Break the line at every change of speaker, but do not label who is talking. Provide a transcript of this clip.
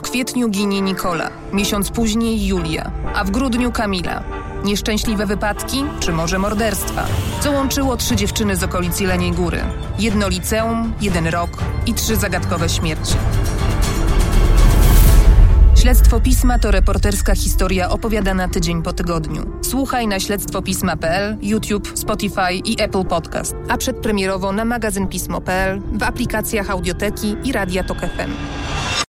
W kwietniu ginie Nikola, miesiąc później Julia, a w grudniu Kamila. Nieszczęśliwe wypadki, czy może morderstwa? Co łączyło trzy dziewczyny z okolic Jeleniej Góry? Jedno liceum, jeden rok i trzy zagadkowe śmierci. Śledztwo Pisma to reporterska historia opowiadana tydzień po tygodniu. Słuchaj na śledztwopisma.pl, YouTube, Spotify i Apple Podcast, a przedpremierowo na magazynpismo.pl, w aplikacjach Audioteki i Radia Tok FM.